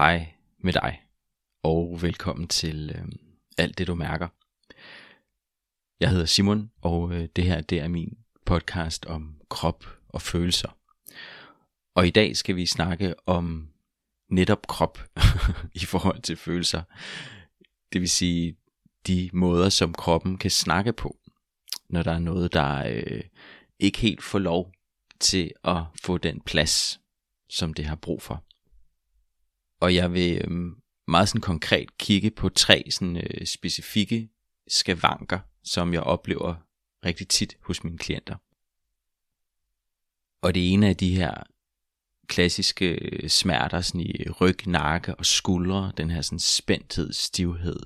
Hej med dig, og velkommen til øh, Alt det du mærker. Jeg hedder Simon, og øh, det her det er min podcast om krop og følelser. Og i dag skal vi snakke om netop krop i forhold til følelser. Det vil sige de måder, som kroppen kan snakke på, når der er noget, der øh, ikke helt får lov til at få den plads, som det har brug for. Og jeg vil øhm, meget sådan konkret kigge på tre sådan, øh, specifikke skavanker, som jeg oplever rigtig tit hos mine klienter. Og det ene af de her klassiske øh, smerter sådan i ryg, nakke og skuldre, den her sådan spændthed, stivhed,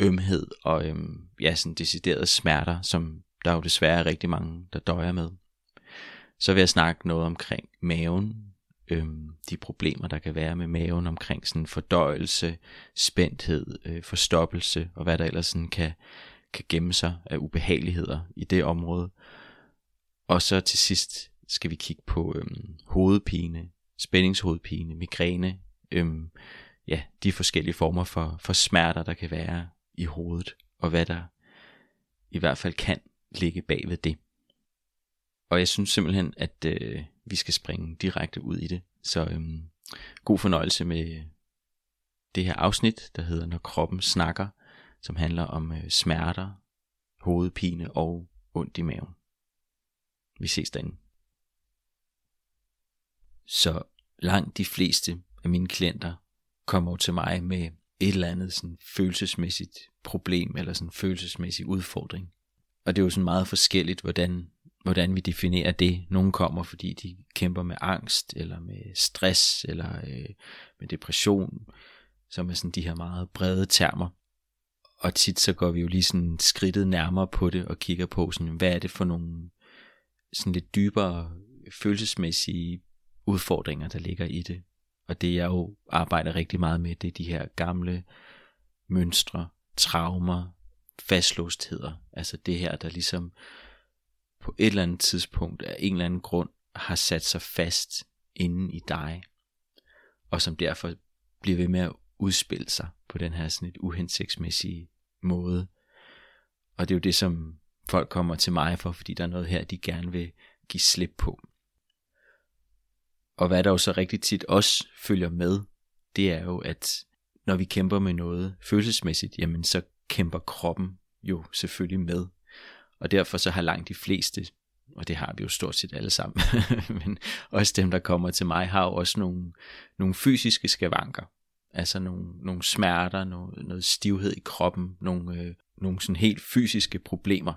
ømhed og øhm, ja, sådan deciderede smerter, som der jo desværre er rigtig mange, der døjer med. Så vil jeg snakke noget omkring maven, øhm, de problemer, der kan være med maven omkring sådan fordøjelse, spændthed, øh, forstoppelse og hvad der ellers sådan kan, kan gemme sig af ubehageligheder i det område. Og så til sidst skal vi kigge på øhm, hovedpine, spændingshovedpine, migræne, øhm, ja, de forskellige former for, for smerter, der kan være i hovedet, og hvad der i hvert fald kan ligge bag ved det. Og jeg synes simpelthen, at øh, vi skal springe direkte ud i det. Så øhm, god fornøjelse med det her afsnit, der hedder Når kroppen snakker, som handler om øh, smerter, hovedpine og ondt i maven. Vi ses derinde. Så langt de fleste af mine klienter kommer til mig med et eller andet sådan følelsesmæssigt problem eller sådan følelsesmæssig udfordring. Og det er jo sådan meget forskelligt, hvordan hvordan vi definerer det. Nogle kommer, fordi de kæmper med angst, eller med stress, eller øh, med depression, som er sådan de her meget brede termer. Og tit så går vi jo lige sådan skridtet nærmere på det, og kigger på, sådan, hvad er det for nogle sådan lidt dybere følelsesmæssige udfordringer, der ligger i det. Og det jeg jo arbejder rigtig meget med, det er de her gamle mønstre, traumer, fastlåstheder. Altså det her, der ligesom på et eller andet tidspunkt af en eller anden grund har sat sig fast inden i dig, og som derfor bliver ved med at udspille sig på den her sådan et uhensigtsmæssige måde. Og det er jo det, som folk kommer til mig for, fordi der er noget her, de gerne vil give slip på. Og hvad der jo så rigtig tit også følger med, det er jo, at når vi kæmper med noget følelsesmæssigt, jamen så kæmper kroppen jo selvfølgelig med. Og derfor så har langt de fleste, og det har vi jo stort set alle sammen, men også dem, der kommer til mig, har jo også nogle, nogle fysiske skavanker. Altså nogle, nogle smerter, noget, noget stivhed i kroppen, nogle, øh, nogle sådan helt fysiske problemer.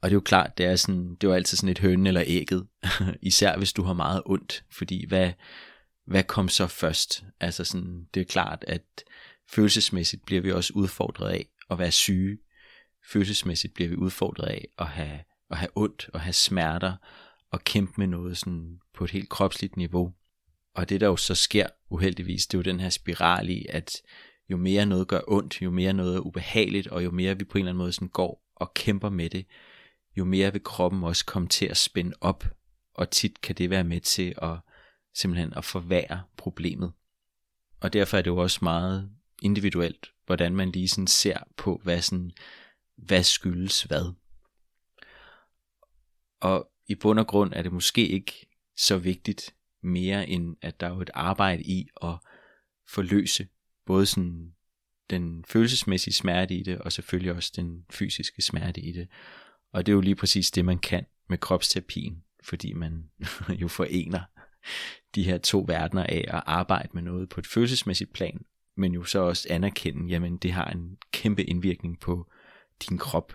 Og det er jo klart, det er, sådan, det er jo altid sådan et høn eller ægget, især hvis du har meget ondt, fordi hvad, hvad kom så først? Altså sådan, det er klart, at følelsesmæssigt bliver vi også udfordret af at være syge, følelsesmæssigt bliver vi udfordret af at have, at have ondt og have smerter og kæmpe med noget sådan på et helt kropsligt niveau. Og det der jo så sker uheldigvis, det er jo den her spiral i, at jo mere noget gør ondt, jo mere noget er ubehageligt, og jo mere vi på en eller anden måde sådan går og kæmper med det, jo mere vil kroppen også komme til at spænde op, og tit kan det være med til at simpelthen at forværre problemet. Og derfor er det jo også meget individuelt, hvordan man lige sådan ser på, hvad sådan hvad skyldes hvad. Og i bund og grund er det måske ikke så vigtigt mere end at der er jo et arbejde i at forløse både sådan den følelsesmæssige smerte i det, og selvfølgelig også den fysiske smerte i det. Og det er jo lige præcis det, man kan med kropsterapien, fordi man jo forener de her to verdener af at arbejde med noget på et følelsesmæssigt plan, men jo så også anerkende, jamen det har en kæmpe indvirkning på din krop.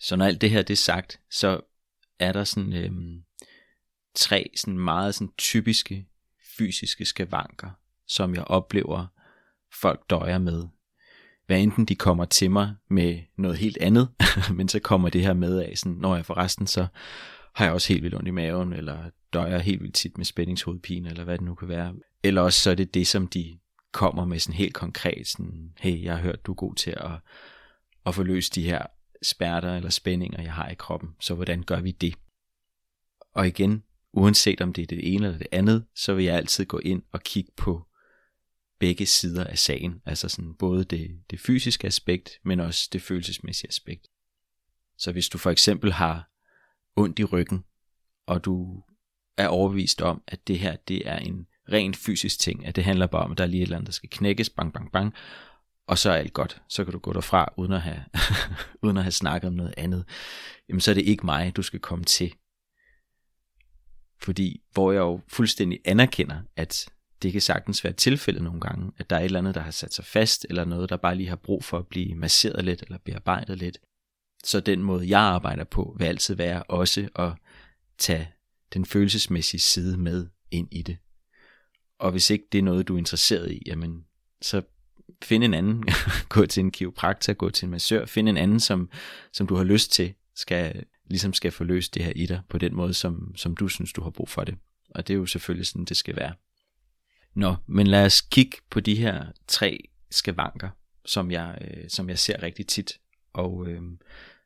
Så når alt det her det er sagt, så er der sådan øhm, tre sådan meget sådan typiske fysiske skavanker, som jeg oplever folk døjer med. Hvad enten de kommer til mig med noget helt andet, men så kommer det her med af, sådan, når jeg forresten så har jeg også helt vildt ondt i maven, eller døjer helt vildt tit med spændingshovedpine, eller hvad det nu kan være. Eller også så er det det, som de kommer med sådan helt konkret, sådan, hey, jeg har hørt, du er god til at at få løst de her spærter eller spændinger, jeg har i kroppen. Så hvordan gør vi det? Og igen, uanset om det er det ene eller det andet, så vil jeg altid gå ind og kigge på begge sider af sagen, altså sådan både det, det fysiske aspekt, men også det følelsesmæssige aspekt. Så hvis du for eksempel har ondt i ryggen, og du er overbevist om, at det her det er en rent fysisk ting, at det handler bare om, at der er lige et eller andet, der skal knækkes, bang, bang, bang, og så er alt godt. Så kan du gå derfra, uden at have, uden at have snakket om noget andet. Jamen, så er det ikke mig, du skal komme til. Fordi, hvor jeg jo fuldstændig anerkender, at det kan sagtens være tilfældet nogle gange, at der er et eller andet, der har sat sig fast, eller noget, der bare lige har brug for at blive masseret lidt, eller bearbejdet lidt. Så den måde, jeg arbejder på, vil altid være også at tage den følelsesmæssige side med ind i det. Og hvis ikke det er noget, du er interesseret i, jamen, så find en anden. gå til en kiropraktor, gå til en massør, find en anden, som, som du har lyst til, skal, ligesom skal få løst det her i dig, på den måde, som, som du synes, du har brug for det. Og det er jo selvfølgelig sådan, det skal være. Nå, men lad os kigge på de her tre skavanker, som jeg, øh, som jeg ser rigtig tit. Og øh,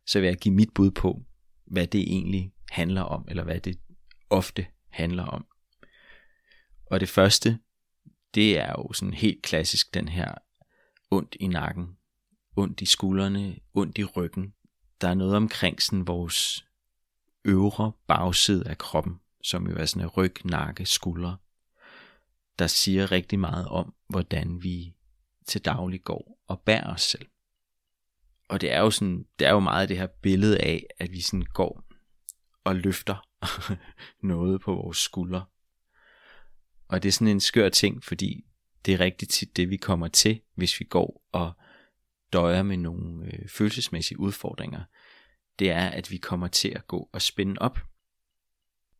så vil jeg give mit bud på, hvad det egentlig handler om, eller hvad det ofte handler om. Og det første, det er jo sådan helt klassisk den her ondt i nakken, ondt i skuldrene, ondt i ryggen. Der er noget omkring sådan vores øvre bagside af kroppen, som jo er sådan en ryg, nakke, skuldre, der siger rigtig meget om, hvordan vi til daglig går og bærer os selv. Og det er jo sådan, det er jo meget det her billede af, at vi sådan går og løfter noget på vores skuldre. Og det er sådan en skør ting, fordi det er rigtig tit det, vi kommer til, hvis vi går og døjer med nogle øh, følelsesmæssige udfordringer. Det er, at vi kommer til at gå og spænde op.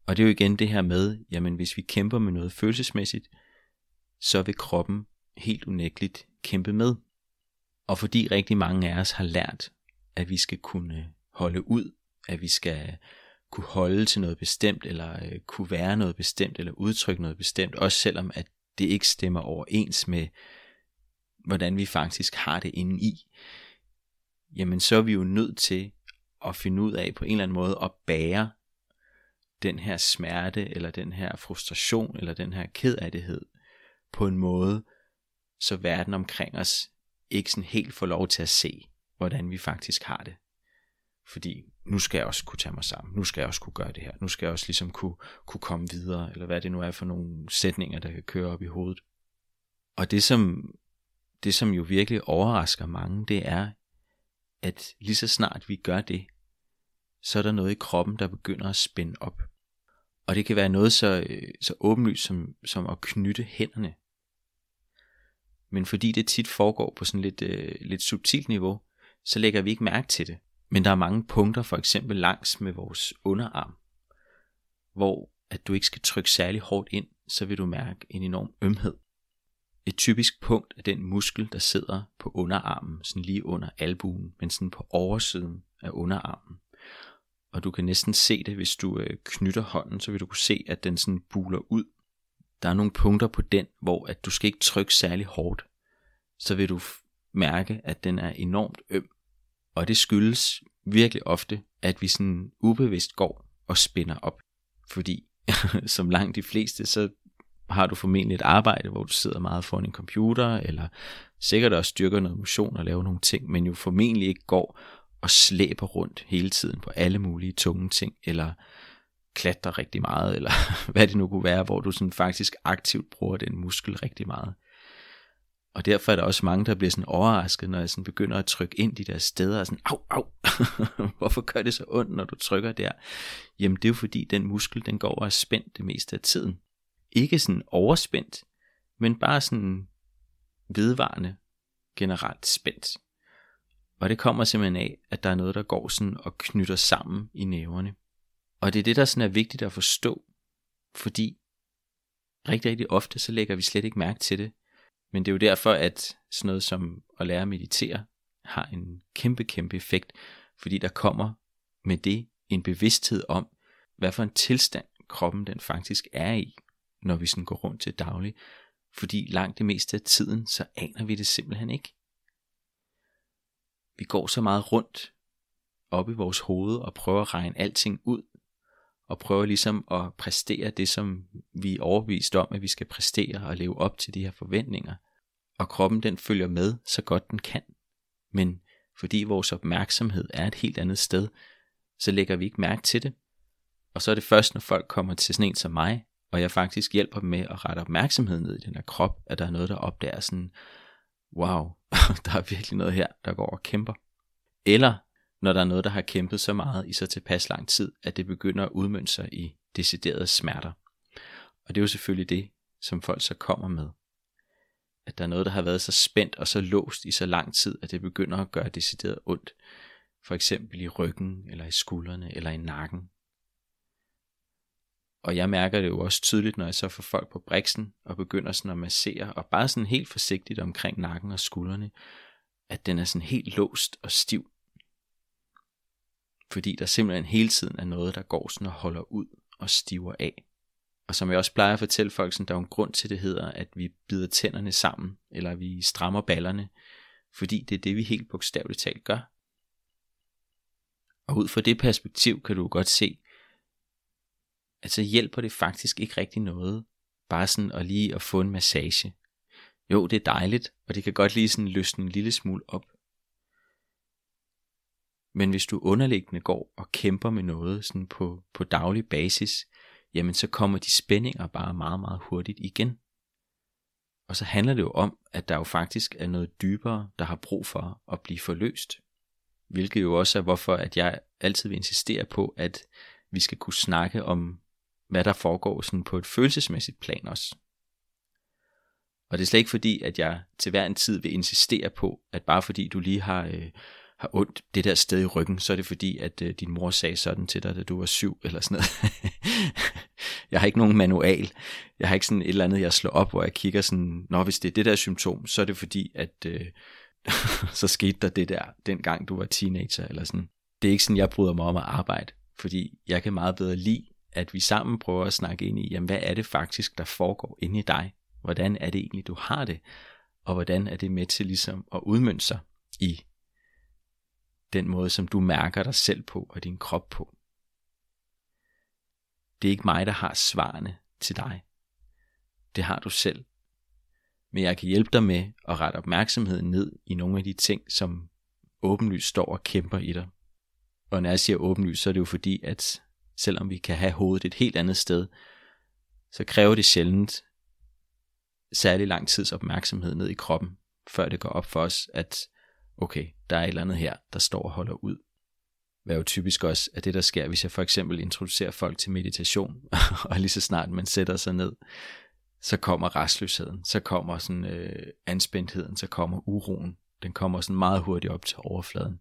Og det er jo igen det her med, jamen hvis vi kæmper med noget følelsesmæssigt, så vil kroppen helt unægteligt kæmpe med. Og fordi rigtig mange af os har lært, at vi skal kunne holde ud, at vi skal kunne holde til noget bestemt, eller øh, kunne være noget bestemt, eller udtrykke noget bestemt, også selvom at det ikke stemmer overens med, hvordan vi faktisk har det inde i, jamen så er vi jo nødt til at finde ud af på en eller anden måde at bære den her smerte, eller den her frustration, eller den her kedattighed, på en måde, så verden omkring os ikke sådan helt får lov til at se, hvordan vi faktisk har det. Fordi nu skal jeg også kunne tage mig sammen, nu skal jeg også kunne gøre det her, nu skal jeg også ligesom kunne, kunne komme videre, eller hvad det nu er for nogle sætninger, der kan køre op i hovedet. Og det som, det som jo virkelig overrasker mange, det er, at lige så snart vi gør det, så er der noget i kroppen, der begynder at spænde op. Og det kan være noget så, øh, så åbenlyst som, som at knytte hænderne. Men fordi det tit foregår på sådan lidt, øh, lidt subtilt niveau, så lægger vi ikke mærke til det. Men der er mange punkter, for eksempel langs med vores underarm, hvor at du ikke skal trykke særlig hårdt ind, så vil du mærke en enorm ømhed. Et typisk punkt er den muskel, der sidder på underarmen, sådan lige under albuen, men sådan på oversiden af underarmen. Og du kan næsten se det, hvis du øh, knytter hånden, så vil du kunne se, at den sådan buler ud. Der er nogle punkter på den, hvor at du skal ikke trykke særlig hårdt. Så vil du mærke, at den er enormt øm. Og det skyldes virkelig ofte, at vi sådan ubevidst går og spænder op. Fordi som langt de fleste, så har du formentlig et arbejde, hvor du sidder meget foran en computer, eller sikkert også styrker noget motion og laver nogle ting, men jo formentlig ikke går og slæber rundt hele tiden på alle mulige tunge ting, eller klatrer rigtig meget, eller hvad det nu kunne være, hvor du sådan faktisk aktivt bruger den muskel rigtig meget. Og derfor er der også mange, der bliver sådan overrasket, når jeg sådan begynder at trykke ind de der steder, og sådan, au, au, hvorfor gør det så ondt, når du trykker der? Jamen det er jo fordi, den muskel, den går og er spændt det meste af tiden. Ikke sådan overspændt, men bare sådan vedvarende generelt spændt. Og det kommer simpelthen af, at der er noget, der går sådan og knytter sammen i næverne. Og det er det, der sådan er vigtigt at forstå, fordi rigtig, rigtig ofte, så lægger vi slet ikke mærke til det, men det er jo derfor, at sådan noget som at lære at meditere har en kæmpe, kæmpe effekt, fordi der kommer med det en bevidsthed om, hvad for en tilstand kroppen den faktisk er i, når vi sådan går rundt til daglig. Fordi langt det meste af tiden, så aner vi det simpelthen ikke. Vi går så meget rundt op i vores hoved og prøver at regne alting ud, og prøver ligesom at præstere det, som vi er overbevist om, at vi skal præstere og leve op til de her forventninger. og kroppen den følger med så godt den kan. Men fordi vores opmærksomhed er et helt andet sted, så lægger vi ikke mærke til det. Og så er det først, når folk kommer til sådan en som mig, og jeg faktisk hjælper dem med at rette opmærksomheden ned i den her krop, at der er noget, der opdager sådan, wow, der er virkelig noget her, der går og kæmper. Eller når der er noget, der har kæmpet så meget i så tilpas lang tid, at det begynder at udmønte sig i deciderede smerter. Og det er jo selvfølgelig det, som folk så kommer med. At der er noget, der har været så spændt og så låst i så lang tid, at det begynder at gøre decideret ondt. For eksempel i ryggen, eller i skuldrene, eller i nakken. Og jeg mærker det jo også tydeligt, når jeg så får folk på briksen og begynder sådan at massere, og bare sådan helt forsigtigt omkring nakken og skuldrene, at den er sådan helt låst og stiv. Fordi der simpelthen hele tiden er noget, der går sådan og holder ud og stiver af. Og som jeg også plejer at fortælle folk, sådan, der er en grund til, det hedder, at vi bider tænderne sammen, eller vi strammer ballerne, fordi det er det, vi helt bogstaveligt talt gør. Og ud fra det perspektiv kan du godt se, at så hjælper det faktisk ikke rigtig noget, bare sådan at lige at få en massage. Jo, det er dejligt, og det kan godt lige sådan løsne en lille smule op. Men hvis du underliggende går og kæmper med noget sådan på, på daglig basis, jamen så kommer de spændinger bare meget, meget hurtigt igen. Og så handler det jo om, at der jo faktisk er noget dybere, der har brug for at blive forløst. Hvilket jo også er, hvorfor at jeg altid vil insistere på, at vi skal kunne snakke om, hvad der foregår sådan på et følelsesmæssigt plan også. Og det er slet ikke fordi, at jeg til hver en tid vil insistere på, at bare fordi du lige har øh, har ondt det der sted i ryggen, så er det fordi, at øh, din mor sagde sådan til dig, da du var syv, eller sådan noget. jeg har ikke nogen manual. Jeg har ikke sådan et eller andet, jeg slår op, hvor jeg kigger sådan, når hvis det er det der symptom, så er det fordi, at øh, så skete der det der, dengang du var teenager, eller sådan. Det er ikke sådan, jeg bryder mig om at arbejde, fordi jeg kan meget bedre lide, at vi sammen prøver at snakke ind i, jamen hvad er det faktisk, der foregår inde i dig? Hvordan er det egentlig, du har det? Og hvordan er det med til ligesom at udmønte sig i den måde, som du mærker dig selv på og din krop på. Det er ikke mig, der har svarene til dig. Det har du selv. Men jeg kan hjælpe dig med at rette opmærksomheden ned i nogle af de ting, som åbenlyst står og kæmper i dig. Og når jeg siger åbenlyst, så er det jo fordi, at selvom vi kan have hovedet et helt andet sted, så kræver det sjældent særlig lang tids opmærksomhed ned i kroppen, før det går op for os, at okay, der er et eller andet her, der står og holder ud. Hvad jo typisk også er det, der sker, hvis jeg for eksempel introducerer folk til meditation, og lige så snart man sætter sig ned, så kommer restløsheden, så kommer sådan øh, anspændtheden, så kommer uroen. Den kommer sådan meget hurtigt op til overfladen.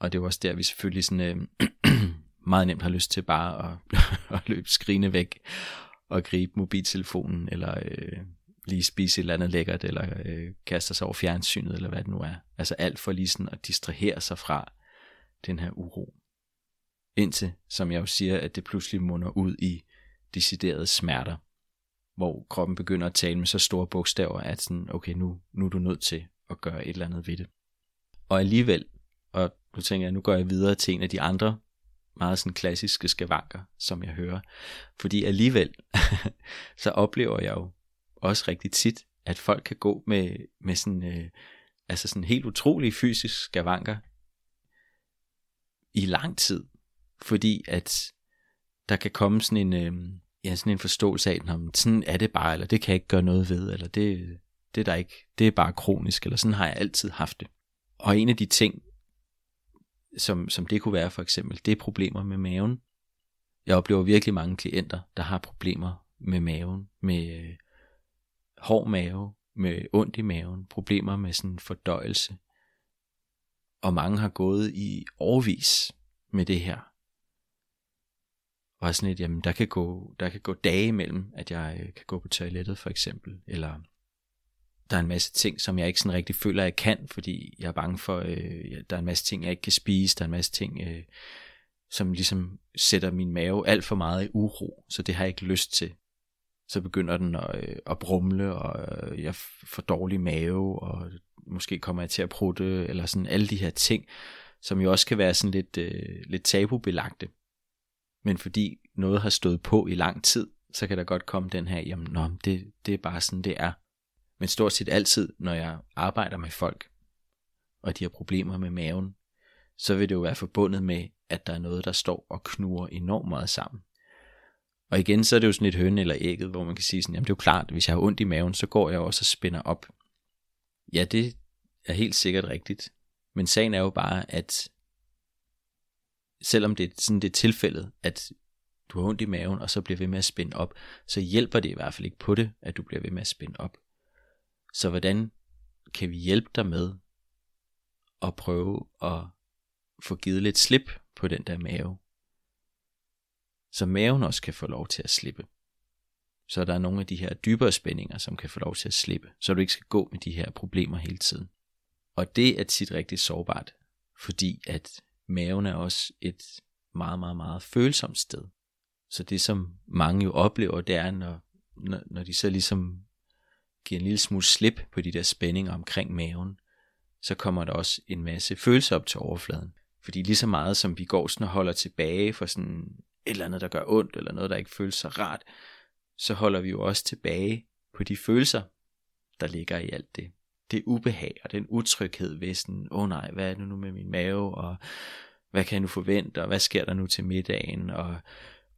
Og det er også der, vi selvfølgelig sådan, øh, meget nemt har lyst til bare at, at løbe skrigende væk og gribe mobiltelefonen, eller øh, lige spise et eller andet lækkert, eller øh, kaste sig over fjernsynet, eller hvad det nu er. Altså alt for lige sådan at distrahere sig fra den her uro. Indtil, som jeg jo siger, at det pludselig munder ud i deciderede smerter, hvor kroppen begynder at tale med så store bogstaver, at sådan, okay, nu, nu er du nødt til at gøre et eller andet ved det. Og alligevel, og nu tænker jeg, nu går jeg videre til en af de andre meget sådan klassiske skavanker, som jeg hører. Fordi alligevel, så oplever jeg jo også rigtig tit, at folk kan gå med, med sådan, øh, altså sådan helt utrolige fysiske skavanker i lang tid, fordi at der kan komme sådan en, øh, ja, sådan en forståelse af, om sådan er det bare, eller det kan jeg ikke gøre noget ved, eller det, det er der ikke, det er bare kronisk, eller sådan har jeg altid haft det. Og en af de ting, som, som det kunne være for eksempel, det er problemer med maven. Jeg oplever virkelig mange klienter, der har problemer med maven, med øh, hård mave, med ondt i maven, problemer med sådan fordøjelse. Og mange har gået i årvis med det her. Og sådan et, jamen der kan gå, der kan gå dage imellem, at jeg øh, kan gå på toilettet for eksempel, eller der er en masse ting, som jeg ikke sådan rigtig føler, jeg kan, fordi jeg er bange for, øh, der er en masse ting, jeg ikke kan spise, der er en masse ting, øh, som ligesom sætter min mave alt for meget i uro, så det har jeg ikke lyst til så begynder den at, øh, at brumle, og øh, jeg får dårlig mave, og måske kommer jeg til at prutte, eller sådan alle de her ting, som jo også kan være sådan lidt, øh, lidt tabubelagte. Men fordi noget har stået på i lang tid, så kan der godt komme den her, jamen nå, det, det er bare sådan, det er. Men stort set altid, når jeg arbejder med folk, og de har problemer med maven, så vil det jo være forbundet med, at der er noget, der står og knurrer enormt meget sammen. Og igen, så er det jo sådan et høn eller ægget, hvor man kan sige sådan, jamen det er jo klart, hvis jeg har ondt i maven, så går jeg også og spænder op. Ja, det er helt sikkert rigtigt. Men sagen er jo bare, at selvom det er sådan det er tilfældet, at du har ondt i maven, og så bliver ved med at spænde op, så hjælper det i hvert fald ikke på det, at du bliver ved med at spænde op. Så hvordan kan vi hjælpe dig med at prøve at få givet lidt slip på den der mave? Så maven også kan få lov til at slippe. Så der er nogle af de her dybere spændinger, som kan få lov til at slippe, så du ikke skal gå med de her problemer hele tiden. Og det er tit rigtig sårbart, fordi at maven er også et meget, meget, meget følsomt sted. Så det som mange jo oplever, det er, når, når, når de så ligesom giver en lille smule slip på de der spændinger omkring maven, så kommer der også en masse følelser op til overfladen. Fordi lige så meget som vi går sådan og holder tilbage for sådan et eller andet, der gør ondt, eller noget, der ikke føles så rart, så holder vi jo også tilbage på de følelser, der ligger i alt det. Det ubehag og den utryghed ved sådan, åh oh nej, hvad er det nu med min mave, og hvad kan jeg nu forvente, og hvad sker der nu til middagen, og,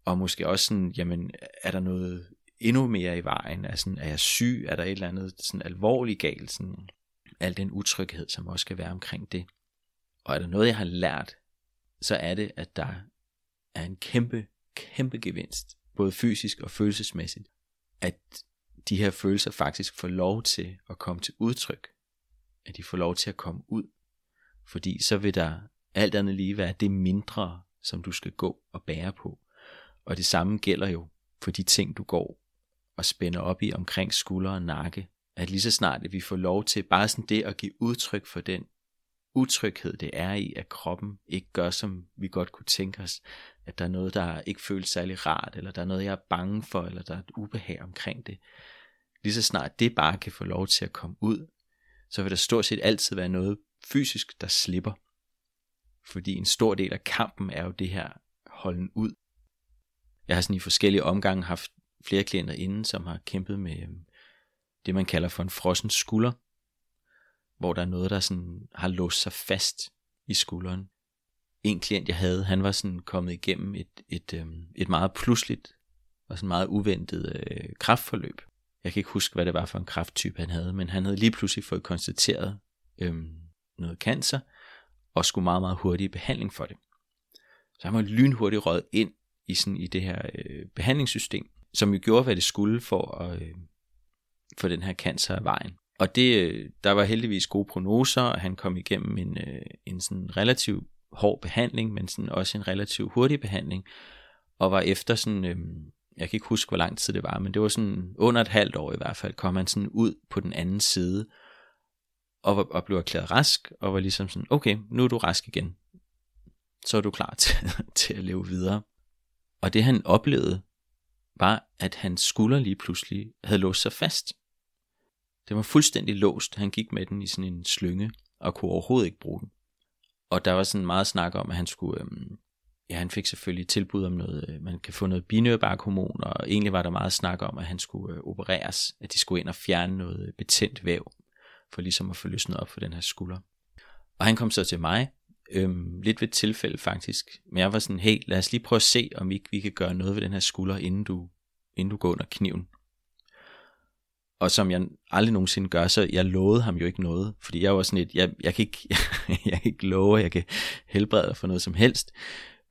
og måske også sådan, jamen, er der noget endnu mere i vejen, er, sådan, er jeg syg, er der et eller andet sådan alvorligt galt, sådan, al den utryghed, som også skal være omkring det. Og er der noget, jeg har lært, så er det, at der er en kæmpe, kæmpe gevinst, både fysisk og følelsesmæssigt, at de her følelser faktisk får lov til at komme til udtryk. At de får lov til at komme ud. Fordi så vil der alt andet lige være det mindre, som du skal gå og bære på. Og det samme gælder jo for de ting, du går og spænder op i omkring skulder og nakke. At lige så snart at vi får lov til bare sådan det at give udtryk for den utryghed, det er i, at kroppen ikke gør, som vi godt kunne tænke os. At der er noget, der ikke føles særlig rart, eller der er noget, jeg er bange for, eller der er et ubehag omkring det. Lige så snart det bare kan få lov til at komme ud, så vil der stort set altid være noget fysisk, der slipper. Fordi en stor del af kampen er jo det her holden ud. Jeg har sådan i forskellige omgange haft flere klienter inden, som har kæmpet med øhm, det, man kalder for en frossen skulder, hvor der er noget, der sådan har låst sig fast i skulderen. En klient, jeg havde, han var sådan kommet igennem et, et, øhm, et meget pludseligt og sådan meget uventet øh, kraftforløb. Jeg kan ikke huske, hvad det var for en krafttype, han havde, men han havde lige pludselig fået konstateret øh, noget cancer, og skulle meget, meget hurtigt i behandling for det. Så han var lynhurtigt røget ind i, sådan, i det her øh, behandlingssystem, som jo gjorde, hvad det skulle for at øh, få den her cancer af vejen. Og det, øh, der var heldigvis gode prognoser, og han kom igennem en, øh, en sådan relativt hård behandling, men sådan også en relativ hurtig behandling, og var efter sådan, øh, jeg kan ikke huske, hvor lang tid det var, men det var sådan under et halvt år i hvert fald, kom han sådan ud på den anden side, og, var, og blev erklæret rask, og var ligesom sådan, okay, nu er du rask igen. Så er du klar til, til at leve videre. Og det han oplevede, var, at hans skulder lige pludselig havde låst sig fast. Den var fuldstændig låst. Han gik med den i sådan en slynge, og kunne overhovedet ikke bruge den. Og der var sådan meget snak om, at han skulle, øhm, ja, han fik selvfølgelig tilbud om noget, øh, man kan få noget binyrbarkhormon, og egentlig var der meget snak om, at han skulle øh, opereres, at de skulle ind og fjerne noget øh, betændt væv for ligesom at få løsnet op for den her skulder. Og han kom så til mig, øhm, lidt ved et tilfælde faktisk, men jeg var sådan, hey, lad os lige prøve at se, om vi, vi kan gøre noget ved den her skulder, inden du, inden du går under kniven. Og som jeg aldrig nogensinde gør, så jeg lovede ham jo ikke noget, fordi jeg var sådan et, jeg, jeg, kan, ikke, jeg kan ikke love, at jeg kan helbrede for noget som helst,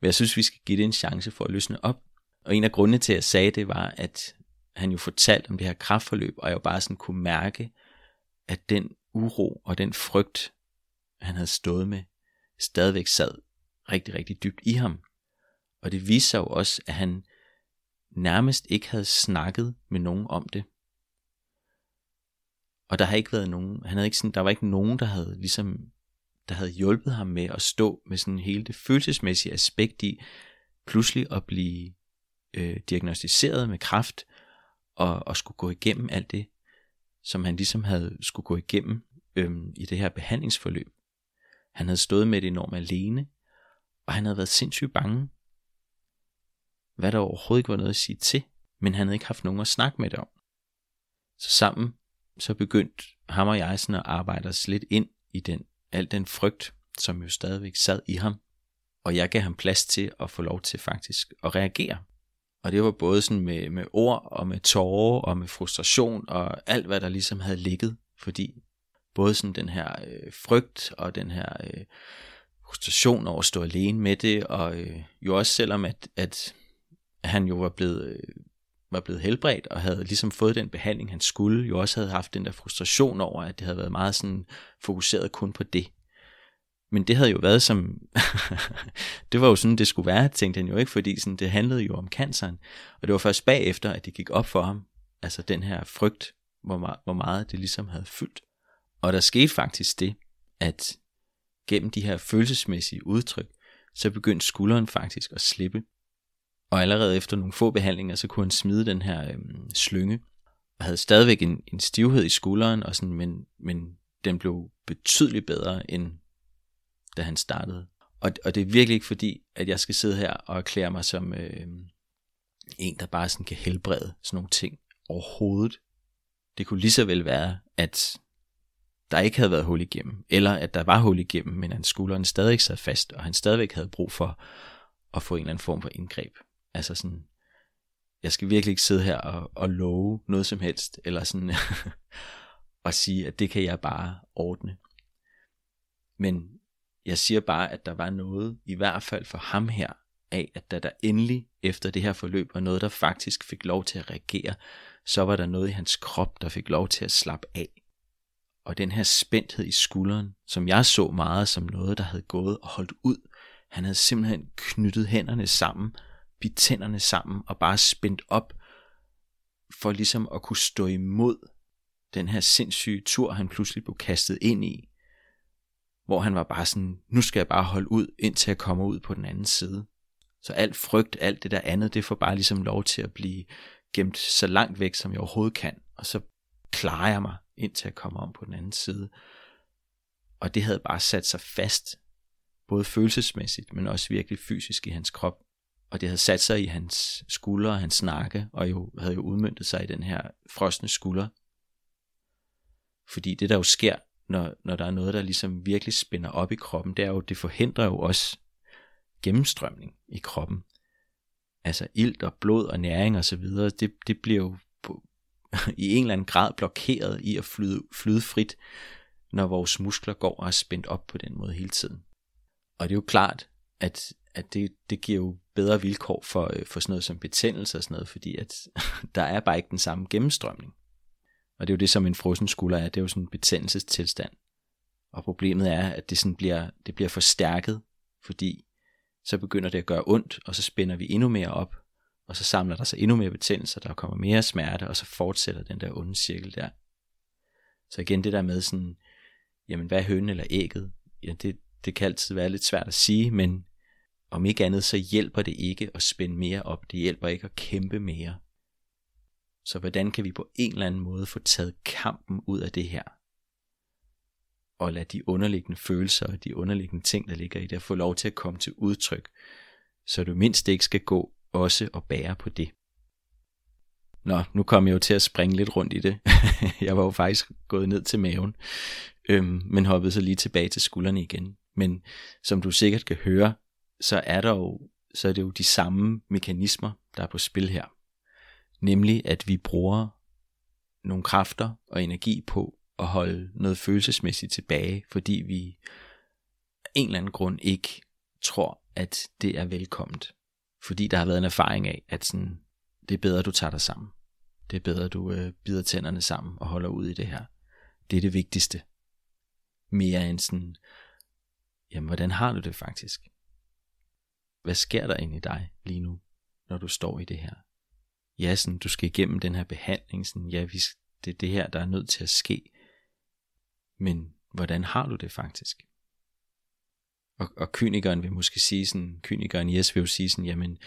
men jeg synes, vi skal give det en chance for at løsne op. Og en af grundene til, at jeg sagde det, var, at han jo fortalte om det her kraftforløb, og jeg jo bare sådan kunne mærke, at den uro og den frygt, han havde stået med, stadigvæk sad rigtig, rigtig dybt i ham. Og det viste sig jo også, at han nærmest ikke havde snakket med nogen om det. Og der har ikke været nogen, han havde ikke sådan, der var ikke nogen, der havde ligesom, der havde hjulpet ham med at stå med sådan hele det følelsesmæssige aspekt i, pludselig at blive øh, diagnostiseret med kræft, og, og skulle gå igennem alt det som han ligesom havde skulle gå igennem øhm, i det her behandlingsforløb. Han havde stået med det enormt alene, og han havde været sindssygt bange. Hvad der overhovedet ikke var noget at sige til, men han havde ikke haft nogen at snakke med det om. Så sammen så begyndte ham og jeg sådan at arbejde os lidt ind i den, al den frygt, som jo stadigvæk sad i ham. Og jeg gav ham plads til at få lov til faktisk at reagere. Og det var både sådan med, med ord og med tårer og med frustration og alt hvad der ligesom havde ligget. Fordi både sådan den her øh, frygt og den her øh, frustration over at stå alene med det, og øh, jo også selvom at, at han jo var blevet, øh, var blevet helbredt og havde ligesom fået den behandling, han skulle, jo også havde haft den der frustration over, at det havde været meget sådan fokuseret kun på det. Men det havde jo været som, det var jo sådan, det skulle være, tænkte han jo ikke, fordi sådan, det handlede jo om canceren. Og det var først bagefter, at det gik op for ham, altså den her frygt, hvor, meget, hvor meget det ligesom havde fyldt. Og der skete faktisk det, at gennem de her følelsesmæssige udtryk, så begyndte skulderen faktisk at slippe. Og allerede efter nogle få behandlinger, så kunne han smide den her øh, slynge, og havde stadigvæk en, en stivhed i skulderen, og sådan, men, men den blev betydeligt bedre, end da han startede. Og, og det er virkelig ikke fordi, at jeg skal sidde her og erklære mig som øh, en, der bare sådan kan helbrede sådan nogle ting overhovedet. Det kunne lige så vel være, at der ikke havde været hul igennem, eller at der var hul igennem, men at skulderen stadig sad fast, og han stadigvæk havde brug for at få en eller anden form for indgreb. Altså sådan, jeg skal virkelig ikke sidde her og, og love noget som helst, eller sådan, og sige, at det kan jeg bare ordne. Men jeg siger bare, at der var noget, i hvert fald for ham her, af, at da der endelig efter det her forløb var noget, der faktisk fik lov til at reagere, så var der noget i hans krop, der fik lov til at slappe af. Og den her spændthed i skulderen, som jeg så meget som noget, der havde gået og holdt ud, han havde simpelthen knyttet hænderne sammen, bidt tænderne sammen og bare spændt op, for ligesom at kunne stå imod den her sindssyge tur, han pludselig blev kastet ind i, hvor han var bare sådan, nu skal jeg bare holde ud, indtil jeg kommer ud på den anden side. Så alt frygt, alt det der andet, det får bare ligesom lov til at blive gemt så langt væk, som jeg overhovedet kan. Og så klarer jeg mig, indtil jeg kommer om på den anden side. Og det havde bare sat sig fast, både følelsesmæssigt, men også virkelig fysisk i hans krop. Og det havde sat sig i hans skuldre og hans nakke, og jo havde jo udmyndtet sig i den her frosne skulder. Fordi det der jo sker, når, når der er noget, der ligesom virkelig spænder op i kroppen, det er jo, det forhindrer jo også gennemstrømning i kroppen. Altså ilt og blod og næring og så videre, det, det bliver jo på, i en eller anden grad blokeret i at flyde, flyde frit, når vores muskler går og er spændt op på den måde hele tiden. Og det er jo klart, at, at det, det giver jo bedre vilkår for, øh, for sådan noget som betændelse og sådan noget, fordi at der er bare ikke den samme gennemstrømning. Og det er jo det, som en frossen skulder er. Det er jo sådan en betændelsestilstand. Og problemet er, at det, sådan bliver, det bliver forstærket, fordi så begynder det at gøre ondt, og så spænder vi endnu mere op, og så samler der sig endnu mere betændelse, der kommer mere smerte, og så fortsætter den der onde cirkel der. Så igen det der med sådan, jamen hvad er hønen eller ægget? Ja, det, det kan altid være lidt svært at sige, men om ikke andet, så hjælper det ikke at spænde mere op. Det hjælper ikke at kæmpe mere. Så hvordan kan vi på en eller anden måde få taget kampen ud af det her? Og lade de underliggende følelser og de underliggende ting, der ligger i det, få lov til at komme til udtryk, så du mindst ikke skal gå også og bære på det. Nå, nu kom jeg jo til at springe lidt rundt i det. jeg var jo faktisk gået ned til maven, øhm, men hoppede så lige tilbage til skuldrene igen. Men som du sikkert kan høre, så er der jo, så er det jo de samme mekanismer, der er på spil her. Nemlig at vi bruger nogle kræfter og energi på at holde noget følelsesmæssigt tilbage, fordi vi af en eller anden grund ikke tror, at det er velkomment. Fordi der har været en erfaring af, at sådan, det er bedre, du tager dig sammen. Det er bedre, du øh, bider tænderne sammen og holder ud i det her. Det er det vigtigste. Mere end sådan, jamen hvordan har du det faktisk? Hvad sker der inde i dig lige nu, når du står i det her? ja, sådan, du skal igennem den her behandling, sådan, ja, vi, det er det her, der er nødt til at ske. Men hvordan har du det faktisk? Og, og kynikeren vil måske sige sådan, kynikeren Jes vil jo sige sådan, jamen,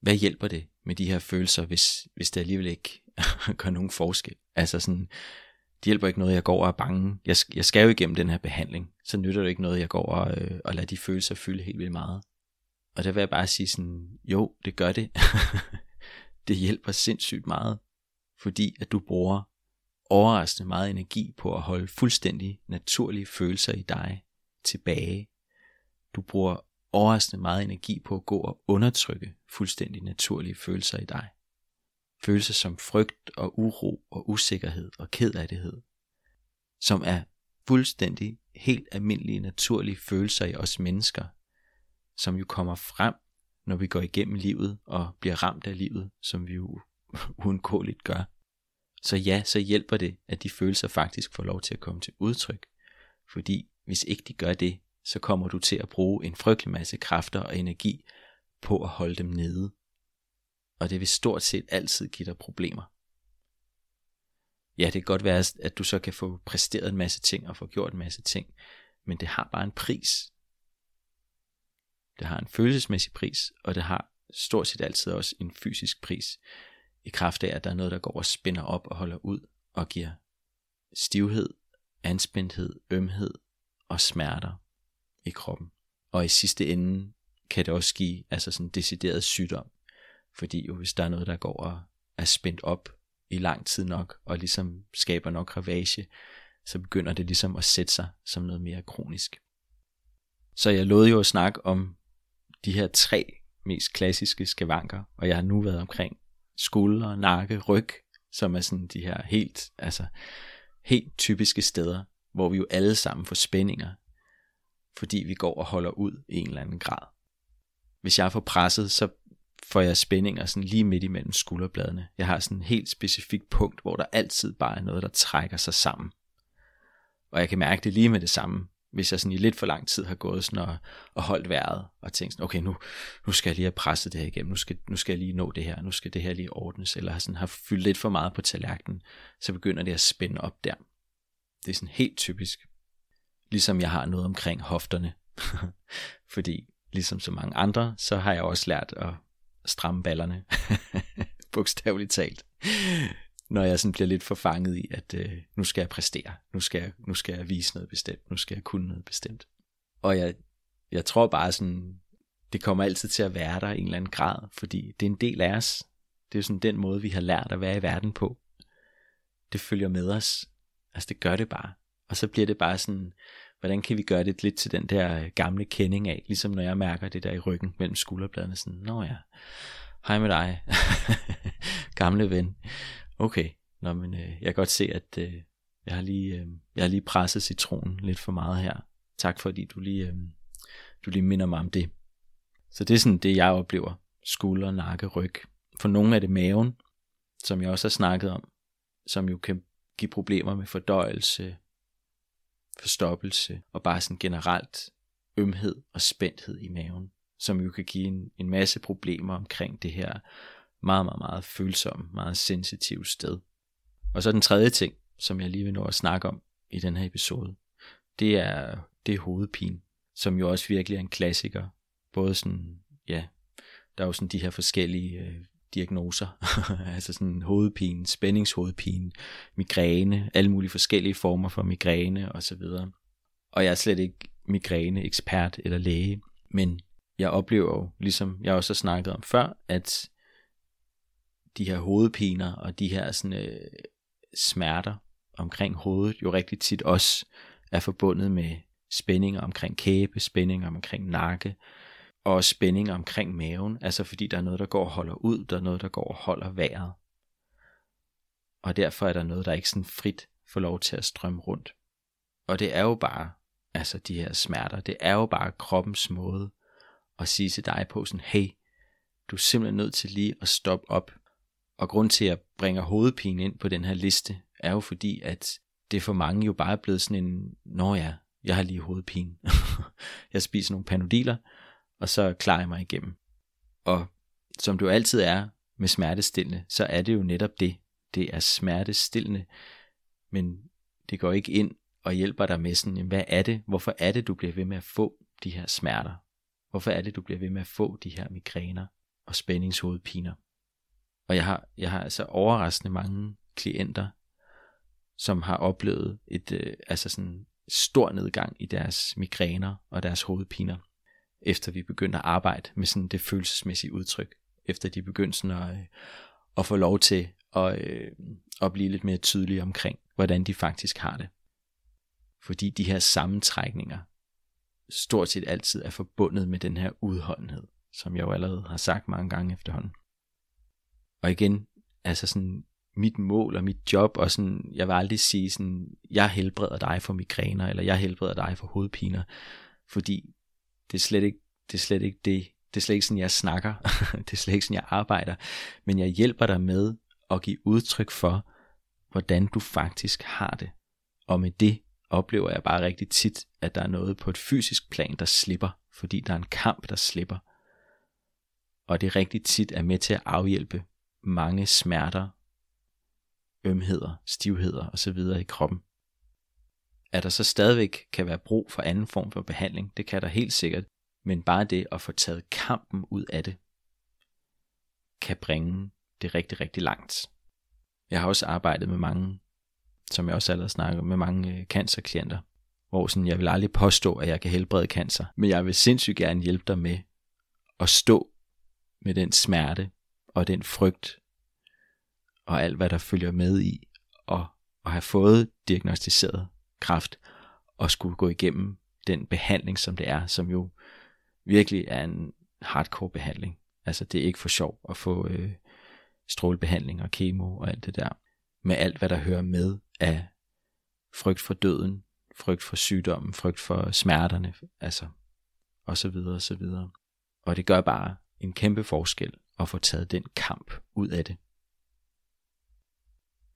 hvad hjælper det med de her følelser, hvis, hvis det alligevel ikke gør nogen forskel? Altså sådan, det hjælper ikke noget, jeg går og er bange. Jeg, jeg skal jo igennem den her behandling, så nytter det ikke noget, jeg går og, øh, og lader de følelser fylde helt vildt meget. Og der vil jeg bare sige sådan, jo, det gør det. det hjælper sindssygt meget, fordi at du bruger overraskende meget energi på at holde fuldstændig naturlige følelser i dig tilbage. Du bruger overraskende meget energi på at gå og undertrykke fuldstændig naturlige følelser i dig. Følelser som frygt og uro og usikkerhed og kedelighed, som er fuldstændig helt almindelige naturlige følelser i os mennesker, som jo kommer frem, når vi går igennem livet og bliver ramt af livet, som vi jo uundgåeligt gør. Så ja, så hjælper det, at de følelser faktisk får lov til at komme til udtryk. Fordi hvis ikke de gør det, så kommer du til at bruge en frygtelig masse kræfter og energi på at holde dem nede. Og det vil stort set altid give dig problemer. Ja, det kan godt være, at du så kan få præsteret en masse ting og få gjort en masse ting, men det har bare en pris. Det har en følelsesmæssig pris, og det har stort set altid også en fysisk pris, i kraft af, at der er noget, der går og spænder op og holder ud og giver stivhed, anspændthed, ømhed og smerter i kroppen. Og i sidste ende kan det også give altså sådan decideret sygdom. Fordi jo hvis der er noget, der går og er spændt op i lang tid nok, og ligesom skaber nok ravage, så begynder det ligesom at sætte sig som noget mere kronisk. Så jeg lovede jo at snakke om de her tre mest klassiske skavanker, og jeg har nu været omkring skulder, nakke, ryg, som er sådan de her helt, altså helt typiske steder, hvor vi jo alle sammen får spændinger fordi vi går og holder ud i en eller anden grad. Hvis jeg får presset, så får jeg spændinger sådan lige midt imellem skulderbladene. Jeg har sådan et helt specifikt punkt, hvor der altid bare er noget, der trækker sig sammen. Og jeg kan mærke det lige med det samme, hvis jeg sådan i lidt for lang tid har gået sådan og, og holdt vejret, og tænkt sådan, okay, nu, nu skal jeg lige have presset det her igennem, nu skal, nu skal jeg lige nå det her, nu skal det her lige ordnes, eller sådan har fyldt lidt for meget på tallerkenen, så begynder det at spænde op der. Det er sådan helt typisk. Ligesom jeg har noget omkring hofterne. Fordi ligesom så mange andre, så har jeg også lært at stramme ballerne. Bogstaveligt talt. Når jeg sådan bliver lidt forfanget i, at øh, nu skal jeg præstere. Nu skal jeg, nu skal jeg vise noget bestemt. Nu skal jeg kunne noget bestemt. Og jeg, jeg tror bare sådan, det kommer altid til at være der i en eller anden grad, fordi det er en del af os. Det er sådan den måde, vi har lært at være i verden på. Det følger med os. Altså det gør det bare. Og så bliver det bare sådan, hvordan kan vi gøre det lidt til den der øh, gamle kending af, ligesom når jeg mærker det der i ryggen mellem skulderbladene, sådan, nå ja, hej med dig, gamle ven, okay, nå men øh, jeg kan godt se, at øh, jeg, har lige, øh, jeg har lige presset citronen lidt for meget her, tak fordi du lige, øh, du lige minder mig om det. Så det er sådan det, jeg oplever, skulder, nakke, ryg. For nogle er det maven, som jeg også har snakket om, som jo kan give problemer med fordøjelse, forstoppelse og bare sådan generelt ømhed og spændthed i maven, som jo kan give en, en masse problemer omkring det her meget, meget, meget følsom, meget sensitiv sted. Og så den tredje ting, som jeg lige vil nå at snakke om i den her episode, det er, det er hovedpine, som jo også virkelig er en klassiker. Både sådan, ja, der er jo sådan de her forskellige øh, diagnoser, altså sådan hovedpine, spændingshovedpine, migræne, alle mulige forskellige former for migræne osv. Og jeg er slet ikke migræne-ekspert eller læge, men jeg oplever jo, ligesom jeg også har snakket om før, at de her hovedpiner og de her sådan, øh, smerter omkring hovedet jo rigtig tit også er forbundet med spændinger omkring kæbe, spændinger omkring nakke, og spændinger omkring maven, altså fordi der er noget, der går og holder ud, der er noget, der går og holder vejret. Og derfor er der noget, der ikke sådan frit får lov til at strømme rundt. Og det er jo bare, altså de her smerter, det er jo bare kroppens måde at sige til dig på sådan, hey, du er simpelthen nødt til lige at stoppe op. Og grund til, at jeg bringer hovedpine ind på den her liste, er jo fordi, at det for mange jo bare er blevet sådan en, nå ja, jeg har lige hovedpine. jeg spiser nogle panodiler, og så klarer jeg mig igennem. Og som du altid er med smertestillende, så er det jo netop det. Det er smertestillende, men det går ikke ind og hjælper dig med sådan, hvad er det, hvorfor er det, du bliver ved med at få de her smerter? Hvorfor er det, du bliver ved med at få de her migræner og spændingshovedpiner? Og jeg har, jeg har altså overraskende mange klienter, som har oplevet et, øh, altså sådan stor nedgang i deres migræner og deres hovedpiner efter vi begyndte at arbejde med sådan det følelsesmæssige udtryk, efter de begyndte sådan at, øh, at få lov til at, øh, at blive lidt mere tydelige omkring, hvordan de faktisk har det. Fordi de her sammentrækninger stort set altid er forbundet med den her udholdenhed, som jeg jo allerede har sagt mange gange efterhånden. Og igen, altså sådan mit mål og mit job, og sådan, jeg vil aldrig sige sådan, jeg helbreder dig for migræner, eller jeg helbreder dig for hovedpiner, fordi det er slet ikke det, er slet ikke det, det er slet ikke sådan, jeg snakker, det er slet ikke sådan, jeg arbejder, men jeg hjælper dig med at give udtryk for, hvordan du faktisk har det. Og med det oplever jeg bare rigtig tit, at der er noget på et fysisk plan, der slipper, fordi der er en kamp, der slipper. Og det rigtig tit er med til at afhjælpe mange smerter, ømheder, stivheder osv. i kroppen. At der så stadigvæk kan være brug for anden form for behandling, det kan der helt sikkert, men bare det at få taget kampen ud af det, kan bringe det rigtig, rigtig langt. Jeg har også arbejdet med mange, som jeg også allerede snakker med mange øh, cancerklienter, hvor sådan, jeg vil aldrig påstå, at jeg kan helbrede cancer, men jeg vil sindssygt gerne hjælpe dig med at stå med den smerte og den frygt og alt hvad der følger med i at, at have fået diagnostiseret kræft og skulle gå igennem den behandling, som det er, som jo virkelig er en hardcore behandling. Altså det er ikke for sjov at få øh, strålebehandling og kemo og alt det der. Med alt hvad der hører med af frygt for døden, frygt for sygdommen, frygt for smerterne, altså og så videre og så videre. Og det gør bare en kæmpe forskel at få taget den kamp ud af det.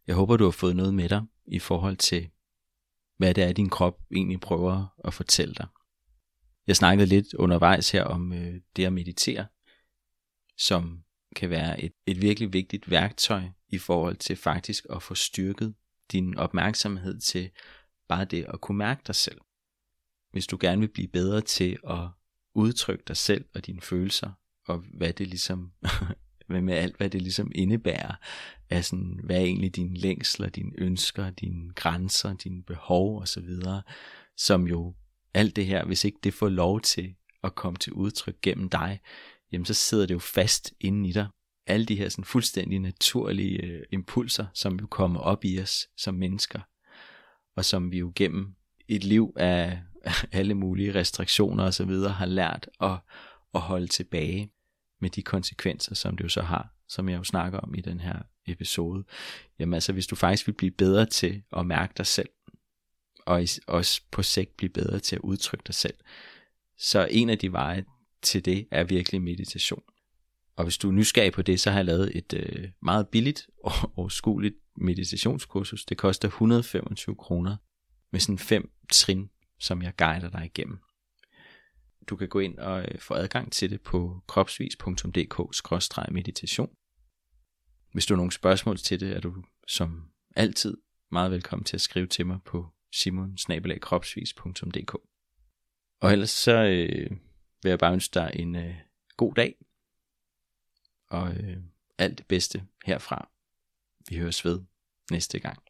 Jeg håber, du har fået noget med dig i forhold til, hvad det er, din krop egentlig prøver at fortælle dig. Jeg snakkede lidt undervejs her om øh, det at meditere, som kan være et, et virkelig vigtigt værktøj i forhold til faktisk at få styrket din opmærksomhed til bare det at kunne mærke dig selv. Hvis du gerne vil blive bedre til at udtrykke dig selv og dine følelser, og hvad det ligesom, hvad med alt hvad det ligesom indebærer, af sådan, hvad er egentlig dine længsler, dine ønsker, dine grænser, dine behov osv., som jo alt det her, hvis ikke det får lov til at komme til udtryk gennem dig, jamen så sidder det jo fast inde i dig. Alle de her sådan fuldstændig naturlige øh, impulser, som jo kommer op i os som mennesker, og som vi jo gennem et liv af alle mulige restriktioner og så videre har lært at, at holde tilbage med de konsekvenser, som det jo så har, som jeg jo snakker om i den her episode. Jamen altså, hvis du faktisk vil blive bedre til at mærke dig selv, og også på sigt blive bedre til at udtrykke dig selv. Så en af de veje til det er virkelig meditation. Og hvis du er nysgerrig på det, så har jeg lavet et øh, meget billigt og overskueligt meditationskursus. Det koster 125 kroner med sådan fem trin, som jeg guider dig igennem. Du kan gå ind og øh, få adgang til det på kropsvis.dk-meditation. Hvis du har nogle spørgsmål til det, er du som altid meget velkommen til at skrive til mig på simonsnabelagkropsvis.dk Og ellers så øh, vil jeg bare ønske dig en øh, god dag, og øh, alt det bedste herfra. Vi høres ved næste gang.